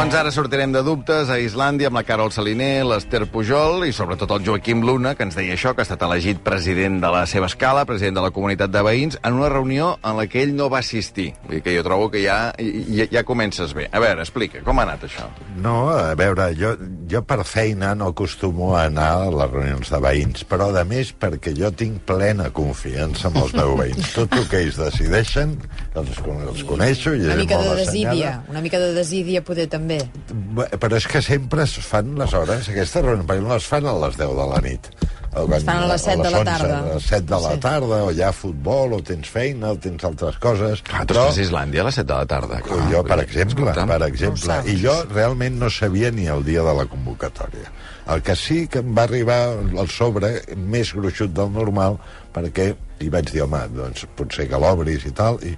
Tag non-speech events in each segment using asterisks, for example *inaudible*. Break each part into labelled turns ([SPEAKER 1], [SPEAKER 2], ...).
[SPEAKER 1] Doncs ara sortirem de dubtes a Islàndia amb la Carol Saliner, l'Ester Pujol i sobretot el Joaquim Luna, que ens deia això, que ha estat elegit president de la seva escala, president de la comunitat de veïns, en una reunió en la que ell no va assistir. Vull dir que jo trobo que ja, ja, ja comences bé. A veure, explica, com ha anat això?
[SPEAKER 2] No, a veure, jo, jo per feina no acostumo a anar a les reunions de veïns, però a més perquè jo tinc plena confiança en els *laughs* meus veïns. Tot el que ells decideixen, els, els coneixo i
[SPEAKER 3] Una mica de desídia,
[SPEAKER 2] assenyada.
[SPEAKER 3] una mica de desídia poder també.
[SPEAKER 2] Bé, Però és que sempre es fan les hores, aquestes reunions, perquè no les fan a les 10 de la nit. O quan-
[SPEAKER 3] fan a les set de la
[SPEAKER 2] 11,
[SPEAKER 3] tarda.
[SPEAKER 2] A les 7 de la
[SPEAKER 3] Sí.
[SPEAKER 2] tarda, o hi ha futbol, o tens feina, o tens altres coses.
[SPEAKER 1] Ah, tu estàs a Islàndia a les 7 de la tarda. Clar,
[SPEAKER 2] jo, per exemple,
[SPEAKER 1] escolta'm.
[SPEAKER 2] per
[SPEAKER 3] No
[SPEAKER 2] exemple.
[SPEAKER 3] saps.
[SPEAKER 2] I jo realment no sabia ni el dia de la convocatòria. El que sí que em va arribar el sobre més gruixut del normal, perquè hi vaig dir, home, doncs potser que l'obris i tal, i,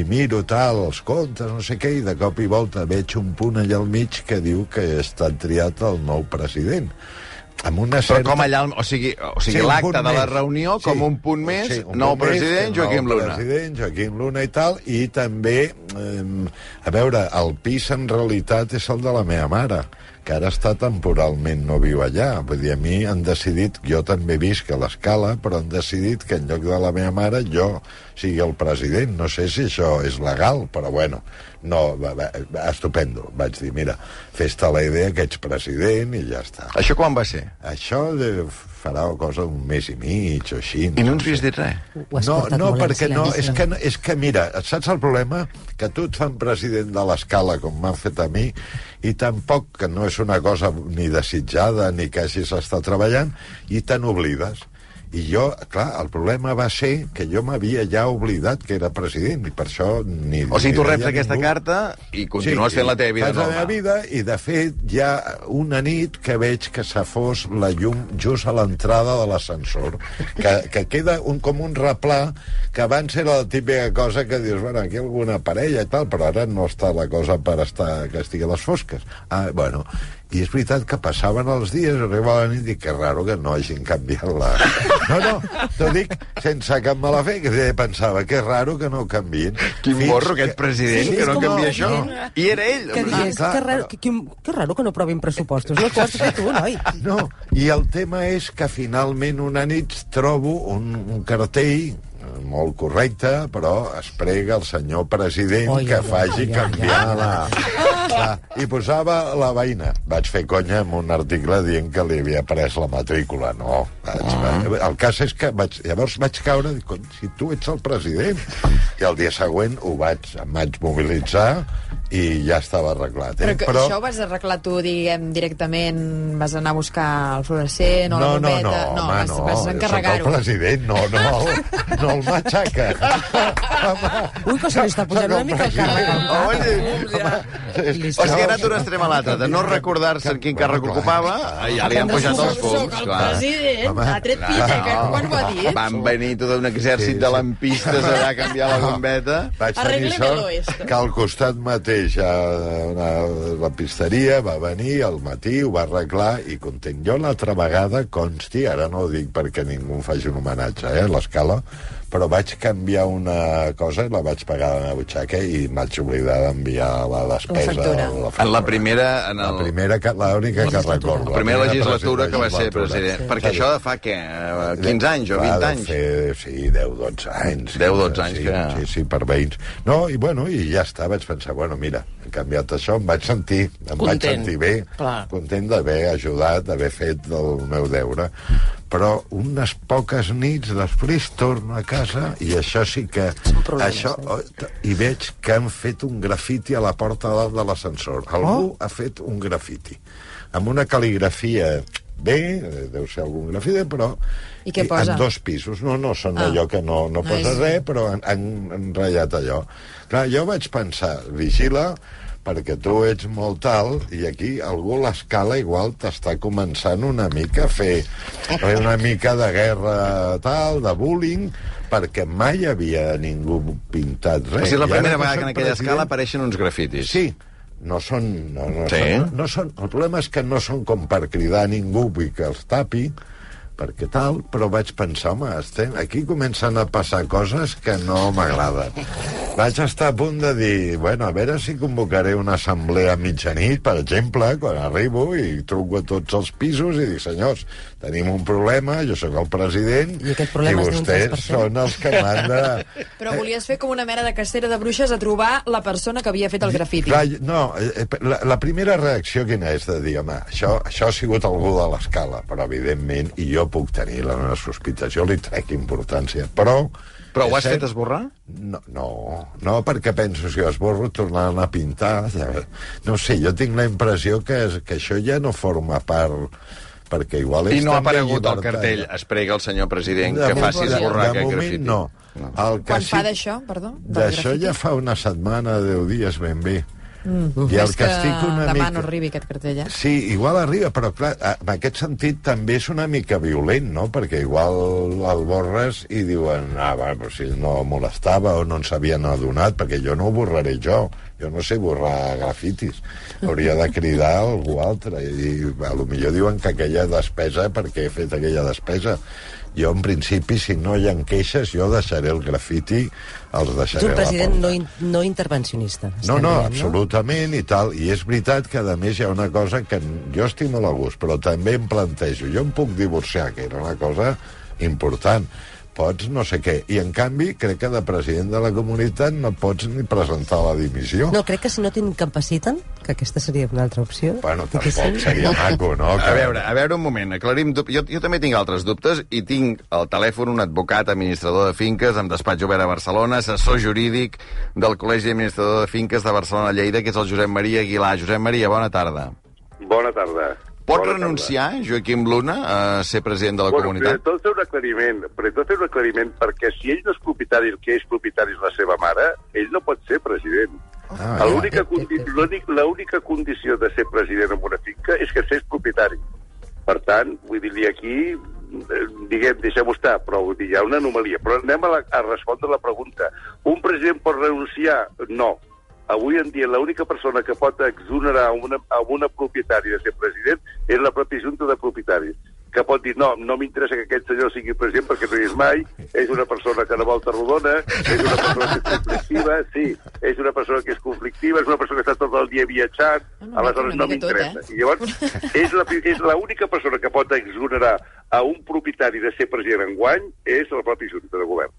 [SPEAKER 2] i miro tal, els comptes, no sé què, i de cop i volta veig un punt allà al mig que diu que estat triat el nou president amb una
[SPEAKER 1] Però
[SPEAKER 2] certa...
[SPEAKER 1] com allà, o sigui, o sigui
[SPEAKER 2] Sí,
[SPEAKER 1] l'acte de la
[SPEAKER 2] més.
[SPEAKER 1] reunió, com un punt més,
[SPEAKER 2] Sí, un
[SPEAKER 1] nou
[SPEAKER 2] punt més,
[SPEAKER 1] president,
[SPEAKER 2] que
[SPEAKER 1] Joaquim Luna.
[SPEAKER 2] president, Joaquim Luna i tal, i també, eh, a veure, el pis en realitat és el de la meva mare, que ara està temporalment, no viu allà. Vull dir, a mi han decidit, jo també visc a l'escala, però han decidit que en lloc de la meva mare jo sigui el president. No sé si això és legal, però bueno, no, va, va, estupendo. Vaig dir, mira, fes-te la idea que ets president i ja està.
[SPEAKER 1] Això quan va ser?
[SPEAKER 2] Això de, farà cosa un mes i mig o així.
[SPEAKER 1] I no ens havies dit res?
[SPEAKER 2] No, no, perquè no, és que, és que mira, saps el problema? Que tu et fan president de l'escala, com m'han fet a mi, i tampoc, que no és una cosa ni desitjada ni que hagis estat treballant, i te n'oblides. I jo, clar, el problema va ser que jo m'havia ja oblidat que era president, i per això ni...
[SPEAKER 1] O sigui, tu reps aquesta
[SPEAKER 2] ningú.
[SPEAKER 1] carta i continues fent la teva vida
[SPEAKER 2] Fas la
[SPEAKER 1] normal.
[SPEAKER 2] meva vida i, de fet, hi ha una nit que veig que se fos la llum just a l'entrada de l'ascensor, que, que queda un, com un replà que abans era la típica cosa que dius, bueno, aquí alguna parella i tal, però ara no està la cosa per estar que estigui a les fosques. Ah, bueno, i és veritat que passaven els dies, arribava la nit i que raro que no hagin canviat la... No, no, t'ho dic sense cap mala fe, que pensava que raro que no canviïn.
[SPEAKER 1] Quin
[SPEAKER 2] Fins
[SPEAKER 1] morro, aquest president,
[SPEAKER 4] Sí,
[SPEAKER 1] que
[SPEAKER 4] és
[SPEAKER 1] no canvia
[SPEAKER 4] el
[SPEAKER 1] això.
[SPEAKER 4] president.
[SPEAKER 1] I era ell.
[SPEAKER 4] Que digués,
[SPEAKER 2] clar,
[SPEAKER 4] que, raro,
[SPEAKER 2] però-
[SPEAKER 4] que, que, que raro que no provin pressupostos. No, que ho has fet tu, noi.
[SPEAKER 2] No, i el tema és que finalment una nit trobo un, un cartell molt correcte, però es prega el senyor president
[SPEAKER 4] Oi,
[SPEAKER 2] que
[SPEAKER 4] oi,
[SPEAKER 2] faci
[SPEAKER 4] oi, oi,
[SPEAKER 2] canviar la, la... I posava la veïna. Vaig fer conya amb un article dient que li havia pres la matrícula. No. Vaig, El cas és que vaig, llavors vaig caure, dic, "Cony, si tu ets el president. I el dia següent ho vaig, em vaig mobilitzar i ja estava arreglat. Eh?
[SPEAKER 3] Però, que, però... això ho vas arreglar tu, diguem, directament, vas anar a buscar el fluorescent o la
[SPEAKER 2] no, no,
[SPEAKER 3] bombeta...
[SPEAKER 2] no, home,
[SPEAKER 3] vas,
[SPEAKER 2] no,
[SPEAKER 3] vas encarregar-ho.
[SPEAKER 2] el president, no, no, el, no el matxaca. *laughs*
[SPEAKER 4] Ui, que se li està posant una mica el al cap.
[SPEAKER 1] Oye,
[SPEAKER 4] Li
[SPEAKER 1] o sigui, ha anat d'un extrem a l'altre, de no recordar-se en quin càrrec
[SPEAKER 2] Clar,
[SPEAKER 1] ocupava,
[SPEAKER 2] clar.
[SPEAKER 1] ja li han pujat els
[SPEAKER 3] Soc
[SPEAKER 1] fums,
[SPEAKER 3] el
[SPEAKER 1] clar.
[SPEAKER 3] president,
[SPEAKER 2] Home,
[SPEAKER 3] ha tret pit, eh, que quan ho ha dit?
[SPEAKER 1] Van venir tot un exèrcit
[SPEAKER 2] Sí,
[SPEAKER 1] de lampistes *laughs* a canviar la bombeta.
[SPEAKER 2] Vaig tenir sort
[SPEAKER 3] esto.
[SPEAKER 2] que al costat mateix a una, la pisteria va venir al matí, ho va arreglar i content. Jo l'altra vegada, consti, ara no ho dic perquè ningú em faci un homenatge, eh, a l'escala, però vaig canviar una cosa i la vaig pagar a la meva butxaca i vaig oblidar d'enviar la despesa.
[SPEAKER 3] factura.
[SPEAKER 1] En la primera... En
[SPEAKER 2] La
[SPEAKER 1] el...
[SPEAKER 2] primera, que- l'única que recordo.
[SPEAKER 1] La primera legislatura que va ser president. Perquè això de fa, què, eh, 15 anys o
[SPEAKER 2] Va,
[SPEAKER 1] 20
[SPEAKER 2] deu
[SPEAKER 1] anys?
[SPEAKER 2] Fer, sí, 10-12 anys.
[SPEAKER 1] 10-12 anys
[SPEAKER 2] sí,
[SPEAKER 1] que-
[SPEAKER 2] Sí, sí, per veïns. No, i bueno, i ja està, vaig pensar, bueno, mira, he canviat això, em vaig sentir, em vaig
[SPEAKER 4] Content.
[SPEAKER 2] sentir bé,
[SPEAKER 4] Clar.
[SPEAKER 2] content d'haver ajudat, d'haver fet el meu deure, però unes poques nits després torno a casa i això sí que... Això,
[SPEAKER 4] eh?
[SPEAKER 2] oh, I veig que han fet un grafiti a la porta dalt de l'ascensor. Algú ha fet un grafiti amb una cal·ligrafia bé, eh, deu ser algun grafiti, però...
[SPEAKER 3] I què posa?
[SPEAKER 2] En dos pisos. No, no, són
[SPEAKER 3] Ah.
[SPEAKER 2] allò que no, no
[SPEAKER 3] No
[SPEAKER 2] posa
[SPEAKER 3] és-
[SPEAKER 2] res, però han, han, han ratllat allò. Clar, jo vaig pensar, vigila, perquè tu ets molt alt i aquí algú a l'escala igual t'està començant una mica a fer una mica de guerra tal, de bullying, perquè mai havia ningú pintat res.
[SPEAKER 1] O sigui, la
[SPEAKER 2] I
[SPEAKER 1] primera vegada que en aquella
[SPEAKER 2] president-
[SPEAKER 1] escala apareixen uns grafitis.
[SPEAKER 2] Sí, no són... No, no,
[SPEAKER 1] Sí?
[SPEAKER 2] són, no són... El problema és que no són com per cridar a ningú, vull que els tapi, perquè tal, però vaig pensar, home, estem, aquí comencen a passar coses que no m'agraden. vaig estar a punt de dir, bueno, a veure si convocaré una assemblea a mitjanit, per exemple, quan arribo i truco a tots els pisos i dic, senyors, tenim un problema, jo sóc el president
[SPEAKER 4] I aquest problema és d'un
[SPEAKER 2] vostès
[SPEAKER 4] 3%.
[SPEAKER 2] són els que m'han de... *laughs*
[SPEAKER 3] Però volies fer com una mena de cacera de bruixes a trobar la persona que havia fet el grafiti.
[SPEAKER 2] Clar, no, eh, la, la primera reacció quina és de dir, home, això, això ha sigut algú de l'escala, però evidentment, i jo puc tenir la meva sospita, jo li trec importància, però...
[SPEAKER 1] Però ho has
[SPEAKER 2] cert-
[SPEAKER 1] fet esborrar?
[SPEAKER 2] No, no, no, perquè penso, si ho esborro, tornant a pintar... Ja, no sé, jo tinc la impressió que, que això ja no forma part perquè igual és
[SPEAKER 1] I no ha aparegut al cartell es prega el senyor president
[SPEAKER 2] De
[SPEAKER 1] que
[SPEAKER 2] moment-
[SPEAKER 1] faci esborrar
[SPEAKER 2] de
[SPEAKER 1] aquest
[SPEAKER 2] moment,
[SPEAKER 1] grafiti.
[SPEAKER 2] no. El que
[SPEAKER 3] Quan
[SPEAKER 2] sí-
[SPEAKER 3] fa d'això, perdó?
[SPEAKER 2] D'això ja fa una setmana, deu dies ben bé. Mm. I
[SPEAKER 3] És
[SPEAKER 2] el que estic una
[SPEAKER 3] demà
[SPEAKER 2] mica...
[SPEAKER 3] no arribi aquest cartell, eh?
[SPEAKER 2] Sí, igual arriba, però clar, en aquest sentit també és una mica violent, no? Perquè igual el borres i diuen, ah, va, però si no molestava o no ens havien adonat, perquè jo no ho borraré jo, jo no sé borrar grafitis. Hauria de cridar algú altre i a lo millor diuen que aquella despesa, perquè he fet aquella despesa. Jo, en principi, si no hi ha queixes, jo deixaré el grafiti, els deixaré
[SPEAKER 4] un
[SPEAKER 2] la
[SPEAKER 4] president no, in, no intervencionista.
[SPEAKER 2] No, no,
[SPEAKER 4] dient,
[SPEAKER 2] absolutament i tal. I és veritat que, a més, hi ha una cosa que jo estic molt a gust, però també em plantejo. Jo em puc divorciar, que era una cosa important. Pots no sé què. I, en canvi, crec que de president de la comunitat no pots ni presentar la dimissió.
[SPEAKER 4] No, crec que si no t'incapaciten, que aquesta seria una altra opció.
[SPEAKER 2] Bueno, tampoc
[SPEAKER 4] diguéssim.
[SPEAKER 2] seria maco, no?
[SPEAKER 1] A veure, a veure un moment, aclarim... dub- Jo, jo també tinc altres dubtes i tinc al telèfon un advocat administrador de finques amb despatx obert a Barcelona, assessor jurídic del Col·legi Administrador de Finques de Barcelona-Lleida, que és el Josep Maria Aguilar. Josep Maria, bona tarda.
[SPEAKER 5] Bona tarda.
[SPEAKER 1] Pot
[SPEAKER 5] Bona
[SPEAKER 1] renunciar, Joaquim Luna, a ser president de la
[SPEAKER 5] Bueno,
[SPEAKER 1] comunitat?
[SPEAKER 5] primer tot fer un aclariment, primer de tot fer un aclariment, perquè si ell no és propietari, el que és propietari és la seva mare, ell no pot ser president.
[SPEAKER 2] Ah,
[SPEAKER 5] L'única
[SPEAKER 4] ja.
[SPEAKER 5] condi l'únic- L'única condició de ser president en una finca és que s'és propietari. Per tant, vull dir-li aquí, eh, diguem, deixem-ho estar, però vull dir, hi ha una anomalia. Però anem a, la, a respondre la pregunta. Un president pot renunciar? No. Avui en dia l'única persona que pot exonerar una, a una propietari de ser president és la pròpia Junta de Propietaris que pot dir, no, no m'interessa que aquest senyor sigui president perquè no hi és mai, és una persona que no volta rodona, és una persona que és conflictiva, sí, és una persona que és conflictiva, és una persona que està tot el dia viatjant,
[SPEAKER 3] Una mica,
[SPEAKER 5] aleshores no m'interessa.
[SPEAKER 3] eh?
[SPEAKER 5] I llavors, és la, és l'única persona que pot exonerar a un propietari de ser president en guany és la pròpia Junta de Govern,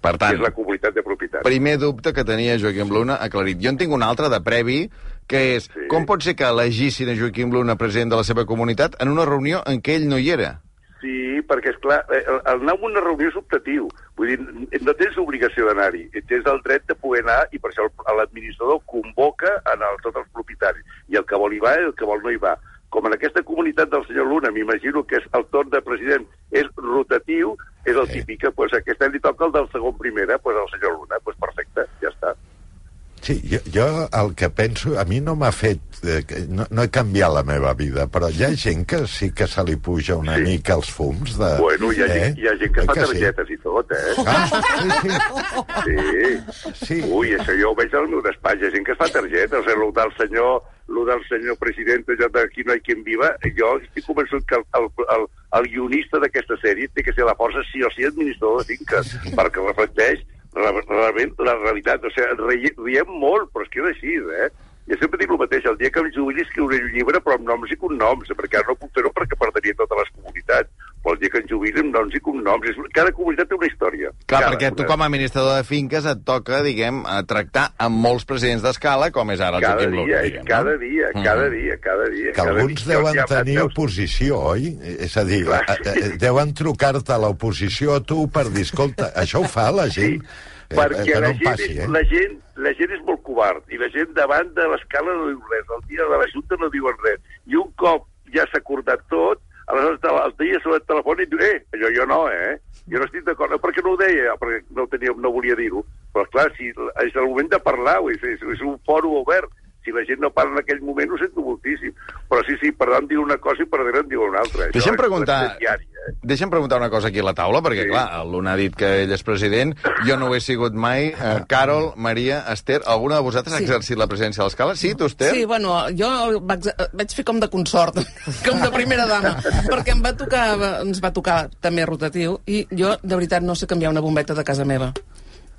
[SPEAKER 1] Per tant,
[SPEAKER 5] és la comunitat de propietaris.
[SPEAKER 1] primer dubte que tenia Joaquim Luna aclarit. Jo en tinc un altre de previ, que és
[SPEAKER 5] Sí.
[SPEAKER 1] com pot ser que elegissin a Joaquim Luna president de la seva comunitat en una reunió en què ell no hi era?
[SPEAKER 5] Sí, perquè, és clar, el, el anar a una reunió és optatiu. Vull dir, no tens obligació d'anar-hi. Tens el dret de poder anar i per això l'administrador convoca en el, tots els propietaris. I el que vol hi va i el que vol no hi va. Com en aquesta comunitat del senyor Luna, m'imagino que és el torn de president és rotatiu, és el típic que pues, aquest any li toca el del segon primera, pues, el senyor Luna, pues, perfecte, ja està.
[SPEAKER 2] Sí, jo, jo el que penso, a mi no m'ha fet, eh, no, no he canviat la meva vida, però hi ha gent que sí que se li puja una
[SPEAKER 5] Sí.
[SPEAKER 2] mica els fums de...
[SPEAKER 5] Bueno, hi ha, eh? hi ha gent que
[SPEAKER 2] Oi
[SPEAKER 5] fa
[SPEAKER 2] sí?
[SPEAKER 5] targetes i tot, eh?
[SPEAKER 2] Ah, sí, sí.
[SPEAKER 5] Sí.
[SPEAKER 2] Sí.
[SPEAKER 5] Ui, això jo ho veig al meu despatx, hi ha gent que fa sigui, el del senyor, el del senyor president, allò d'aquí no hi quien viva, jo estic convençut que el, el, el, el guionista d'aquesta sèrie té que ser la força sí o sí administrador de finques, perquè reflecteix re- realment la realitat. O sigui, ri, riem molt, però és que és així, eh? Jo sempre dic el mateix, el dia que em jubili escriuré un llibre, però amb noms i cognoms, perquè ara no puc fer-ho perquè perdria totes les comunitats. El dia que jubili amb noms i cognoms. Cada comunitat té una història.
[SPEAKER 1] Clar,
[SPEAKER 5] Cada,
[SPEAKER 1] perquè tu com a administrador de finques et toca, diguem, a tractar amb molts presidents d'escala, com és ara el
[SPEAKER 5] cada
[SPEAKER 1] Joaquim
[SPEAKER 5] dia,
[SPEAKER 1] Luna. diguem,
[SPEAKER 5] cada
[SPEAKER 1] no?
[SPEAKER 5] dia,
[SPEAKER 1] Mhm.
[SPEAKER 5] cada dia, cada dia.
[SPEAKER 2] Que
[SPEAKER 5] cada
[SPEAKER 2] alguns
[SPEAKER 5] dia.
[SPEAKER 2] deuen
[SPEAKER 5] Ja- ja
[SPEAKER 2] tenir
[SPEAKER 5] veus-
[SPEAKER 2] oposició, oi? És a dir,
[SPEAKER 5] Clar.
[SPEAKER 2] eh, eh, deuen trucar-te a l'oposició a tu per dir, escolta, això ho fa la gent? Eh,
[SPEAKER 5] perquè
[SPEAKER 2] que no
[SPEAKER 5] la, gent
[SPEAKER 2] passi,
[SPEAKER 5] és,
[SPEAKER 2] eh?
[SPEAKER 5] la, gent, la gent és molt covard i la gent davant de l'escala no diu res. El dia de la Junta no diuen res. I un cop ja s'ha acordat tot, aleshores el dia sobre el telèfon i diu, eh, allò jo no, eh? Jo no estic d'acord, no, perquè no ho deia, perquè no, tenia, no volia dir-ho. Però clar, si, és el moment de parlar, dir, és, és un fòrum obert. Si la gent no parla en aquell moment, ho sento moltíssim. Però sí, sí, per davant diu una cosa i per darrere en diu una altra. Això
[SPEAKER 1] Deixa'm
[SPEAKER 5] és
[SPEAKER 1] preguntar,
[SPEAKER 5] diària, eh?
[SPEAKER 1] Deixa'm preguntar una cosa aquí a la taula, perquè,
[SPEAKER 5] Sí.
[SPEAKER 1] clar, Luna ha dit que ell és president, jo no ho he sigut mai. Eh, Carol, Maria, Esther, alguna de vosaltres ha
[SPEAKER 6] Sí.
[SPEAKER 1] exercit la presidència de l'escala? Sí, tu, Esther?
[SPEAKER 6] Sí, bueno, jo vaig, vaig fer com de consort, *laughs* com de primera dama, perquè em va tocar, ens va tocar també rotatiu, i jo, de veritat, no sé canviar una bombeta de casa meva.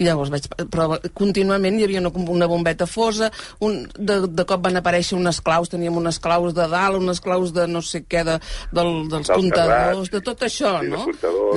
[SPEAKER 6] I llavors vaig... Però contínuament hi havia una, una bombeta fosa, un, de, de cop van aparèixer unes claus, teníem unes claus de dalt, unes claus de no sé què, de, del, dels
[SPEAKER 5] Dels
[SPEAKER 6] comptadors, de tot això,
[SPEAKER 5] Sí,
[SPEAKER 6] no?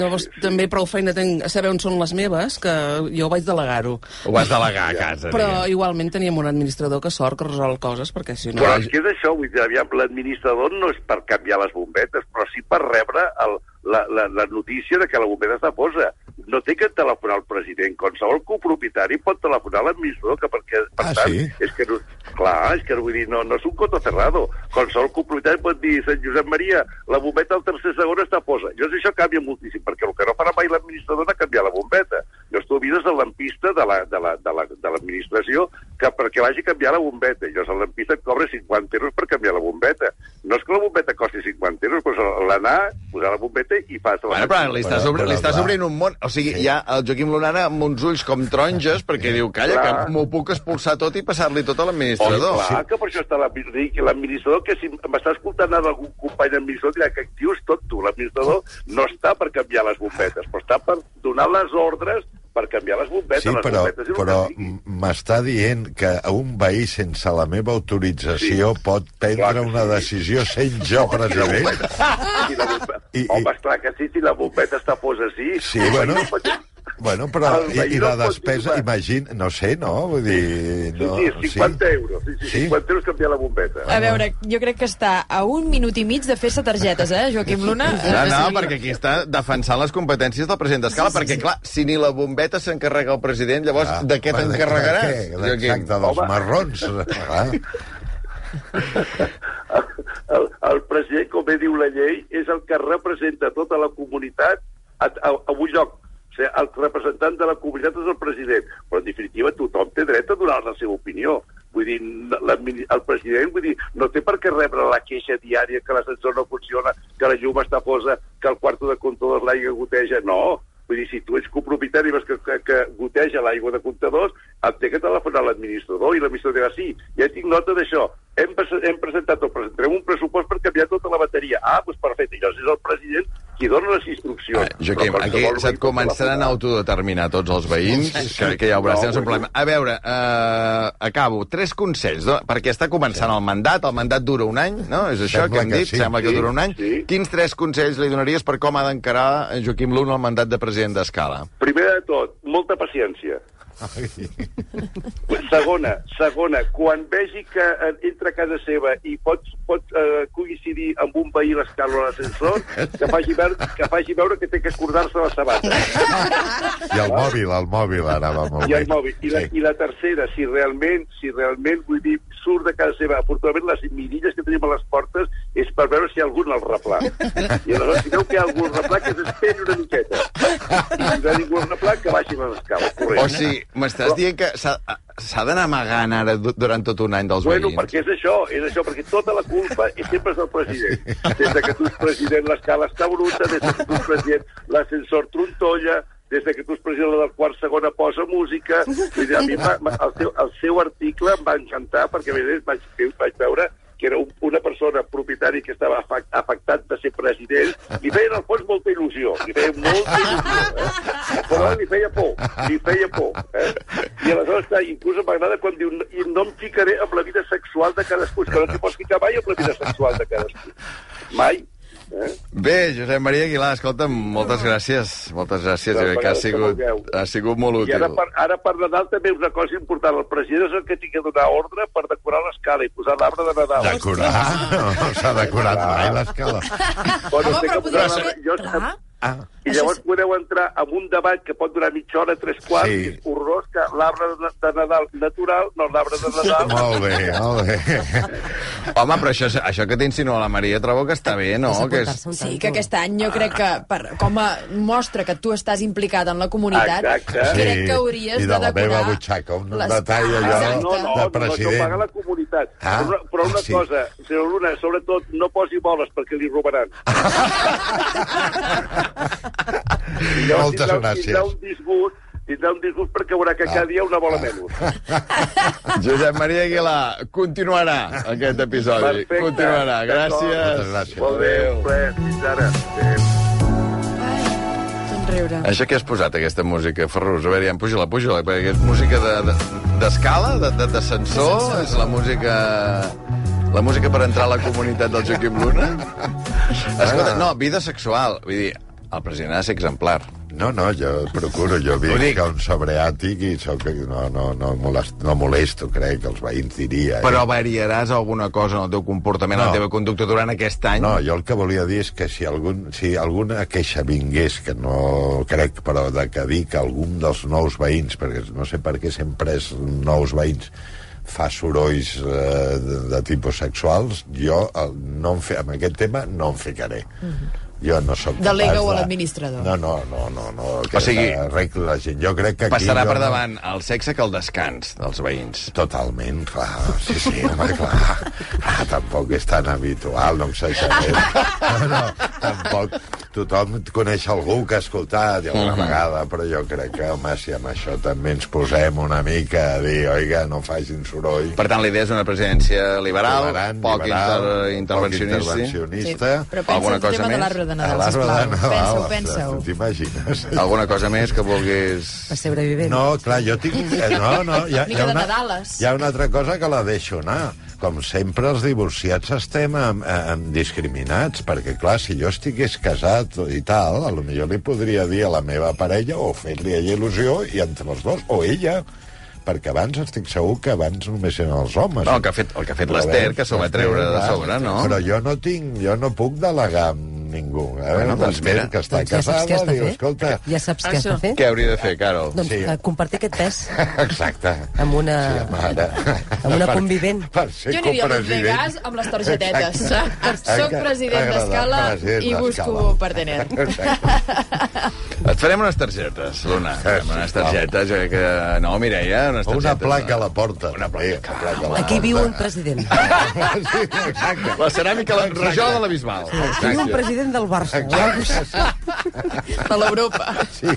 [SPEAKER 6] llavors
[SPEAKER 5] sí, sí.
[SPEAKER 6] també prou feina tenc a saber on són les meves, que jo vaig delegar-ho.
[SPEAKER 1] Ho vas delegar a casa.
[SPEAKER 6] Però
[SPEAKER 1] diguem.
[SPEAKER 6] igualment teníem un administrador que sort que resol coses, perquè si no...
[SPEAKER 5] Però és que és això, vull dir, aviam, l'administrador no és per canviar les bombetes, però sí per rebre el, la, la, la notícia de que la bombeta està posa. No té que telefonar al president. Qualsevol copropietari pot telefonar a l'administrador, que perquè, per
[SPEAKER 2] Ah,
[SPEAKER 5] tant,
[SPEAKER 2] sí?
[SPEAKER 5] és que no, clar, és que vull dir, no, no és un coto cerrado. Qualsevol copropietari pot dir, Sant Josep Maria, la bombeta al tercer segon està posa. Llavors això canvia moltíssim, perquè el que no farà mai l'administrador és canviar la bombeta. Llavors tu avises el lampista de la- de la- de la- de l'administració que perquè vagi a canviar la bombeta. Llavors el lampista et cobra 50 euros per canviar la bombeta. No és que la bombeta costi 50 euros, però l'anar, posar la bombeta i fas la...
[SPEAKER 1] Bueno, però li estàs, obri, li estàs obrint un món. O sigui, hi ha el Joaquim Lunana amb uns ulls com taronges perquè diu, calla,
[SPEAKER 5] Clar.
[SPEAKER 1] que m'ho puc expulsar tot i passar-li tot a
[SPEAKER 5] Oh,
[SPEAKER 1] l'administrador.
[SPEAKER 5] clar, que per això està l'administrador, que l'administrador, que si m'està escoltant algun company d'administrador, dirà que actiu és tot tu. L'administrador no està per canviar les bombetes, però està per donar les ordres per canviar les bombetes.
[SPEAKER 2] Sí,
[SPEAKER 5] les
[SPEAKER 2] però,
[SPEAKER 5] bombetes
[SPEAKER 2] però m'està dient que un veí sense la meva autorització
[SPEAKER 5] Sí.
[SPEAKER 2] pot prendre
[SPEAKER 5] Clar
[SPEAKER 2] una
[SPEAKER 5] sí.
[SPEAKER 2] decisió sent jo *laughs* president? I- i-
[SPEAKER 5] Home, esclar que sí, si la bombeta està posa sí.
[SPEAKER 2] Sí, bueno,
[SPEAKER 5] no pot-
[SPEAKER 2] bueno, però i, i
[SPEAKER 5] no
[SPEAKER 2] la despesa, imagina, no sé, no? Vull dir...
[SPEAKER 5] Sí,
[SPEAKER 2] No,
[SPEAKER 5] sí, 50 euros. Sí, sí,
[SPEAKER 2] Sí?
[SPEAKER 5] 50 euros canviar la bombeta.
[SPEAKER 3] A veure, jo crec que està a un minut i mig de fer-se targetes, eh, Joaquim Luna?
[SPEAKER 1] No, no, perquè aquí està defensant les competències del president d'escala,
[SPEAKER 3] Sí, sí,
[SPEAKER 1] perquè,
[SPEAKER 3] sí.
[SPEAKER 1] clar, si ni la bombeta s'encarrega el president, llavors
[SPEAKER 2] Ah,
[SPEAKER 1] de què t'encarregaràs?
[SPEAKER 2] Exacte, dels
[SPEAKER 5] Home.
[SPEAKER 2] marrons. Ah.
[SPEAKER 5] el, el president, com bé diu la llei, és el que representa tota la comunitat a, a, a un lloc. Sigui, el representant de la comunitat és el president, però en definitiva tothom té dret a donar la seva opinió. Vull dir, el president vull dir, no té per què rebre la queixa diària que l'ascensor no funciona, que la llum està posa, que el quarto de comptadors l'aigua goteja. No, Vull dir, si tu ets copropietari i que, que, que goteja l'aigua de comptadors, et té que telefonar l'administrador i l'administrador dirà, sí, ja tinc nota d'això, hem, hem presentat o presentarem un pressupost per canviar tota la bateria. Ah, doncs perfecte, i llavors és el president qui dona les instruccions.
[SPEAKER 1] Ah, Joaquim, aquí se't
[SPEAKER 5] pot
[SPEAKER 1] començaran a autodeterminar tots els veïns, que, que ja ho veuràs,
[SPEAKER 5] No,
[SPEAKER 1] no, un problema. A veure, eh, acabo. Tres consells, no? perquè està començant el mandat, el mandat dura un any, no? És això
[SPEAKER 2] Sembla
[SPEAKER 1] que hem
[SPEAKER 2] que
[SPEAKER 1] dit?
[SPEAKER 2] sí.
[SPEAKER 1] Sembla que
[SPEAKER 5] Sí,
[SPEAKER 1] dura un any.
[SPEAKER 5] sí.
[SPEAKER 1] Quins tres consells li donaries per com ha d'encarar Joaquim Luna el mandat de president d'Escala?
[SPEAKER 5] Primer de tot, molta paciència. *laughs* Segona, segona, quan vegi que eh, entra a casa seva i pot, pot eh, coincidir amb un veí l'escala a l'ascensor, que, faci veure, que faci veure que té que acordar-se la sabata.
[SPEAKER 2] I el mòbil, el mòbil anava molt
[SPEAKER 5] I el mòbil. I la,
[SPEAKER 2] Sí.
[SPEAKER 5] I la tercera, si realment, si realment, vull dir, surt de casa seva, afortunadament les mirilles que tenim a les portes és per veure si hi ha algun al replà. I aleshores, si veu que hi ha algun al replà, que s'esperi una miqueta. I si no hi ha ningú al replà, que baixi les escales. Corrent.
[SPEAKER 1] O sigui, m'estàs dient que s'ha d'anar amagant ara du- durant tot un any dels
[SPEAKER 5] Bueno,
[SPEAKER 1] veïns?
[SPEAKER 5] perquè és això, és això, perquè tota la culpa és sempre és del president. Des de que tu ets president l'escala està bruta, des de que tu ets president l'ascensor trontolla, des de que tu ets president la del quart segona posa música. *laughs* Dir, a mi va- el, seu, el seu article em va encantar perquè a més vaig, vaig veure que era un, una persona propietari que estava afectat de ser president, li feia en el fons molta il·lusió, li feia molta il·lusió, eh? però li feia por, li feia por. Eh? I aleshores, clar, inclús m'agrada quan diu i no em ficaré amb la vida sexual de cadascú, que no t'hi pots ficar mai amb la vida sexual de cadascú. Mai. Eh?
[SPEAKER 1] Bé, Josep Maria Aguilar, escolta'm, moltes gràcies. Moltes gràcies, jo crec que ha
[SPEAKER 5] que
[SPEAKER 1] sigut, ha sigut molt
[SPEAKER 5] I
[SPEAKER 1] útil.
[SPEAKER 5] ara per, ara per Nadal també una cosa important. El president és el que tingui de donar ordre per decorar l'escala i posar l'arbre de Nadal.
[SPEAKER 2] Decorar? No s'ha decorat mai l'escala.
[SPEAKER 5] Bueno,
[SPEAKER 3] Home, però
[SPEAKER 5] que
[SPEAKER 3] podria ser-
[SPEAKER 5] jo.
[SPEAKER 2] Ah,
[SPEAKER 5] I llavors podeu entrar en un debat que pot durar mitja hora, tres quarts,
[SPEAKER 2] Sí.
[SPEAKER 5] sí. és horrorós que l'arbre de, Nadal natural, no l'arbre de Nadal...
[SPEAKER 2] molt bé, molt bé.
[SPEAKER 1] Home, però això, això que t'insinua la Maria trobo que està bé, no?
[SPEAKER 4] És
[SPEAKER 1] Que és...
[SPEAKER 3] Sí, que aquest any jo crec que per, com a mostra que tu estàs implicat en la comunitat,
[SPEAKER 5] Exacte.
[SPEAKER 3] crec
[SPEAKER 2] Sí,
[SPEAKER 3] que hauries
[SPEAKER 2] i de
[SPEAKER 3] de
[SPEAKER 2] la
[SPEAKER 3] decorar...
[SPEAKER 2] meva butxaca, un
[SPEAKER 3] les-
[SPEAKER 2] detall allò.
[SPEAKER 5] No, no,
[SPEAKER 2] de
[SPEAKER 5] no, no,
[SPEAKER 2] president.
[SPEAKER 5] això paga la comunitat.
[SPEAKER 2] Ah,
[SPEAKER 5] però, una, però una
[SPEAKER 2] sí.
[SPEAKER 5] cosa, senyor Luna, sobretot, no posi boles perquè li robaran. *laughs* Llavors
[SPEAKER 2] Moltes
[SPEAKER 5] tindrà,
[SPEAKER 2] gràcies.
[SPEAKER 5] Tindrà un disgust, tindrà un disgust perquè veurà que cada dia una bola menys. *laughs*
[SPEAKER 1] Josep Maria Aguilar, continuarà aquest episodi.
[SPEAKER 5] Perfecte.
[SPEAKER 1] Continuarà. Gràcies.
[SPEAKER 2] Moltes gràcies.
[SPEAKER 5] Molt bé, un. Fins ara. Adéu.
[SPEAKER 3] Riure.
[SPEAKER 1] Això que has posat, aquesta música, Ferrus? A veure, ja, puja-la, puja-la, perquè és música de- de- d'escala, de, de, de, sensor, és la música... La música per entrar a la comunitat del Joaquim Luna? *laughs* Escolta, no, vida sexual. Vull dir, el president ha de ser exemplar.
[SPEAKER 2] No, no, jo procuro, jo vinc
[SPEAKER 1] dic.
[SPEAKER 2] a un sobreàtic i soc, no, no, no, molest, no molesto, crec, que els veïns diria. eh?
[SPEAKER 1] Però variaràs alguna cosa en el teu comportament, en
[SPEAKER 2] No.
[SPEAKER 1] la teva conducta durant aquest any?
[SPEAKER 2] No, jo el que volia dir és que si, algun, si alguna queixa vingués, que no crec, però de que que algun dels nous veïns, perquè no sé per què sempre és nous veïns, fa sorolls eh, de, de tipus sexuals, jo el, no em fe, amb aquest tema no em ficaré. Jo no sóc capaç
[SPEAKER 3] Delega-ho a
[SPEAKER 2] de-
[SPEAKER 3] l'administrador.
[SPEAKER 2] No, no, no, no, no que
[SPEAKER 1] O sigui,
[SPEAKER 2] arregli la gent. Jo crec que aquí...
[SPEAKER 1] Passarà per
[SPEAKER 2] no-
[SPEAKER 1] davant el sexe que el descans dels veïns.
[SPEAKER 2] Totalment, clar. Sí, sí, home, clar. Ah, tampoc és tan habitual, no exagerem. *laughs* No, no, tampoc. Tothom coneix algú que ha escoltat alguna vegada, però jo crec que, home, si amb això també ens posem una mica a dir, oiga, no facin soroll.
[SPEAKER 1] Per tant, la idea és una presidència liberal,
[SPEAKER 2] Tolerant,
[SPEAKER 1] poc
[SPEAKER 2] liberal,
[SPEAKER 1] inter intervencionista.
[SPEAKER 2] poc intervencionista.
[SPEAKER 3] Però pensa
[SPEAKER 1] Alguna
[SPEAKER 3] el
[SPEAKER 1] cosa
[SPEAKER 3] tema de
[SPEAKER 1] més?
[SPEAKER 3] l'arbre de Nadal,
[SPEAKER 2] l'arbre de
[SPEAKER 3] sisplau.
[SPEAKER 2] Nadal,
[SPEAKER 3] Pensa-ho, pensa-ho.
[SPEAKER 2] T'imagines?
[SPEAKER 1] Alguna cosa més que vulguis...
[SPEAKER 2] No, clar, jo tinc... eh, No, no, hi ha, hi ha, una, hi ha una altra cosa que la deixo anar. Com sempre, els divorciats estem amb, amb discriminats, perquè, clar, si jo estigués casat i tal, a lo millor li podria dir a la meva parella o fer-li a ella il·lusió i entre els dos, o ella perquè abans estic segur que abans només eren els homes.
[SPEAKER 1] No, el que ha fet, el que ha fet l'Ester, que s'ho va treure de sobre, no?
[SPEAKER 2] Però jo no tinc, jo no puc delegar amb ningú. Eh?
[SPEAKER 1] Bueno, doncs mira,
[SPEAKER 2] que està
[SPEAKER 4] Doncs ja saps
[SPEAKER 2] casada,
[SPEAKER 4] què has de
[SPEAKER 2] diu,
[SPEAKER 4] fer.
[SPEAKER 2] escolta...
[SPEAKER 4] Ja saps què has de fer.
[SPEAKER 1] Què hauria de fer, Carol?
[SPEAKER 4] Doncs
[SPEAKER 2] Sí.
[SPEAKER 4] eh, compartir aquest pes *laughs*
[SPEAKER 2] Exacte.
[SPEAKER 4] amb una...
[SPEAKER 2] Sí, amb ara.
[SPEAKER 4] Amb una *laughs*
[SPEAKER 2] Per-
[SPEAKER 4] convivent.
[SPEAKER 2] Per ser
[SPEAKER 3] Jo aniria a
[SPEAKER 2] copresident.
[SPEAKER 3] Vegas amb les targetetes.
[SPEAKER 2] Exacte. *laughs*
[SPEAKER 3] Soc president d'Escala i busco partener.
[SPEAKER 1] Et farem unes targetes, Luna.
[SPEAKER 2] Sí,
[SPEAKER 1] Farem unes targetes. eh, Que... No, Mireia, unes targetes.
[SPEAKER 2] Una placa a la porta.
[SPEAKER 1] Una placa.
[SPEAKER 2] Sí, una placa a la
[SPEAKER 4] Aquí
[SPEAKER 2] porta.
[SPEAKER 4] viu un president.
[SPEAKER 2] Sí, exacte.
[SPEAKER 1] La ceràmica, la rajola de la Bisbal.
[SPEAKER 4] Aquí viu un president del Barça. *laughs*
[SPEAKER 3] De l'Europa.
[SPEAKER 2] Sí.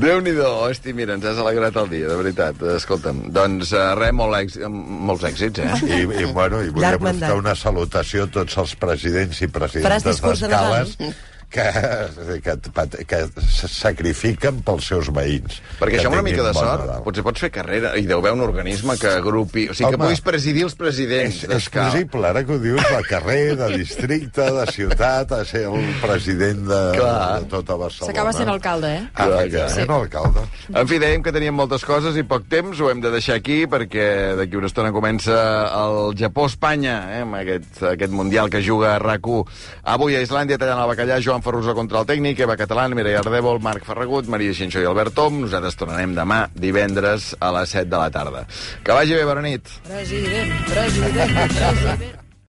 [SPEAKER 1] Déu-n'hi-do, hosti, mira, ens has alegrat el dia, de veritat. Escolta'm, doncs uh, res, molt èxit, molts èxits, eh?
[SPEAKER 2] I, i, bueno, i vull aprofitar una salutació a tots els presidents i
[SPEAKER 4] Faràs
[SPEAKER 2] presidentes
[SPEAKER 4] discurs de
[SPEAKER 2] d'escales? Que, que, que se sacrifiquen pels seus veïns.
[SPEAKER 1] Perquè
[SPEAKER 2] Que
[SPEAKER 1] això amb una mica de sort,
[SPEAKER 2] Nadal.
[SPEAKER 1] potser pots fer carrera i deu haver un organisme que agrupi... O sigui, que
[SPEAKER 2] Home,
[SPEAKER 1] puguis presidir els presidents
[SPEAKER 2] És, és possible, ara que ho dius, de carrer, de districte, de ciutat, a ser el president de,
[SPEAKER 1] Clar.
[SPEAKER 2] de tota Barcelona.
[SPEAKER 3] S'acaba sent alcalde, eh?
[SPEAKER 2] Ah, Clar,
[SPEAKER 1] clar.
[SPEAKER 2] sí. alcalde.
[SPEAKER 1] En fi, dèiem que teníem moltes coses i poc temps, ho hem de deixar aquí perquè d'aquí una estona comença el Japó-Espanya, eh, amb aquest, aquest Mundial que juga a RAC1. Avui a Islàndia tallant el bacallà, Joan Ferrusa contra el tècnic, Eva Catalán, Mireia Ardèvol, Marc Ferragut, Maria Xinxó i Albert Tom. Nosaltres tornarem demà, divendres, a les 7 de la tarda. Que vagi bé, bona nit.
[SPEAKER 3] President, president, president.